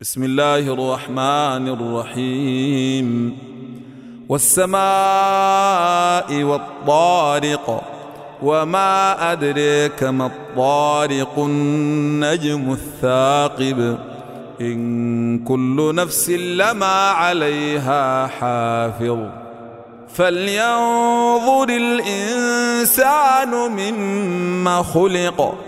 بسم الله الرحمن الرحيم. والسماء والطارق وما أدريك ما الطارق النجم الثاقب. إن كل نفس لما عليها حافظ. فلينظر الإنسان مما خلق.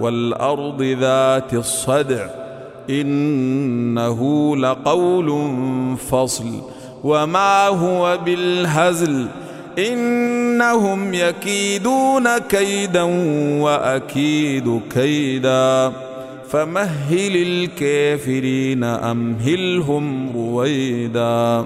والأرض ذات الصدع إنه لقول فصل. وما هو بالهزل إنهم يكيدون كيدا وأكيد كيدا. فمهل الكافرين أمهلهم رويدا.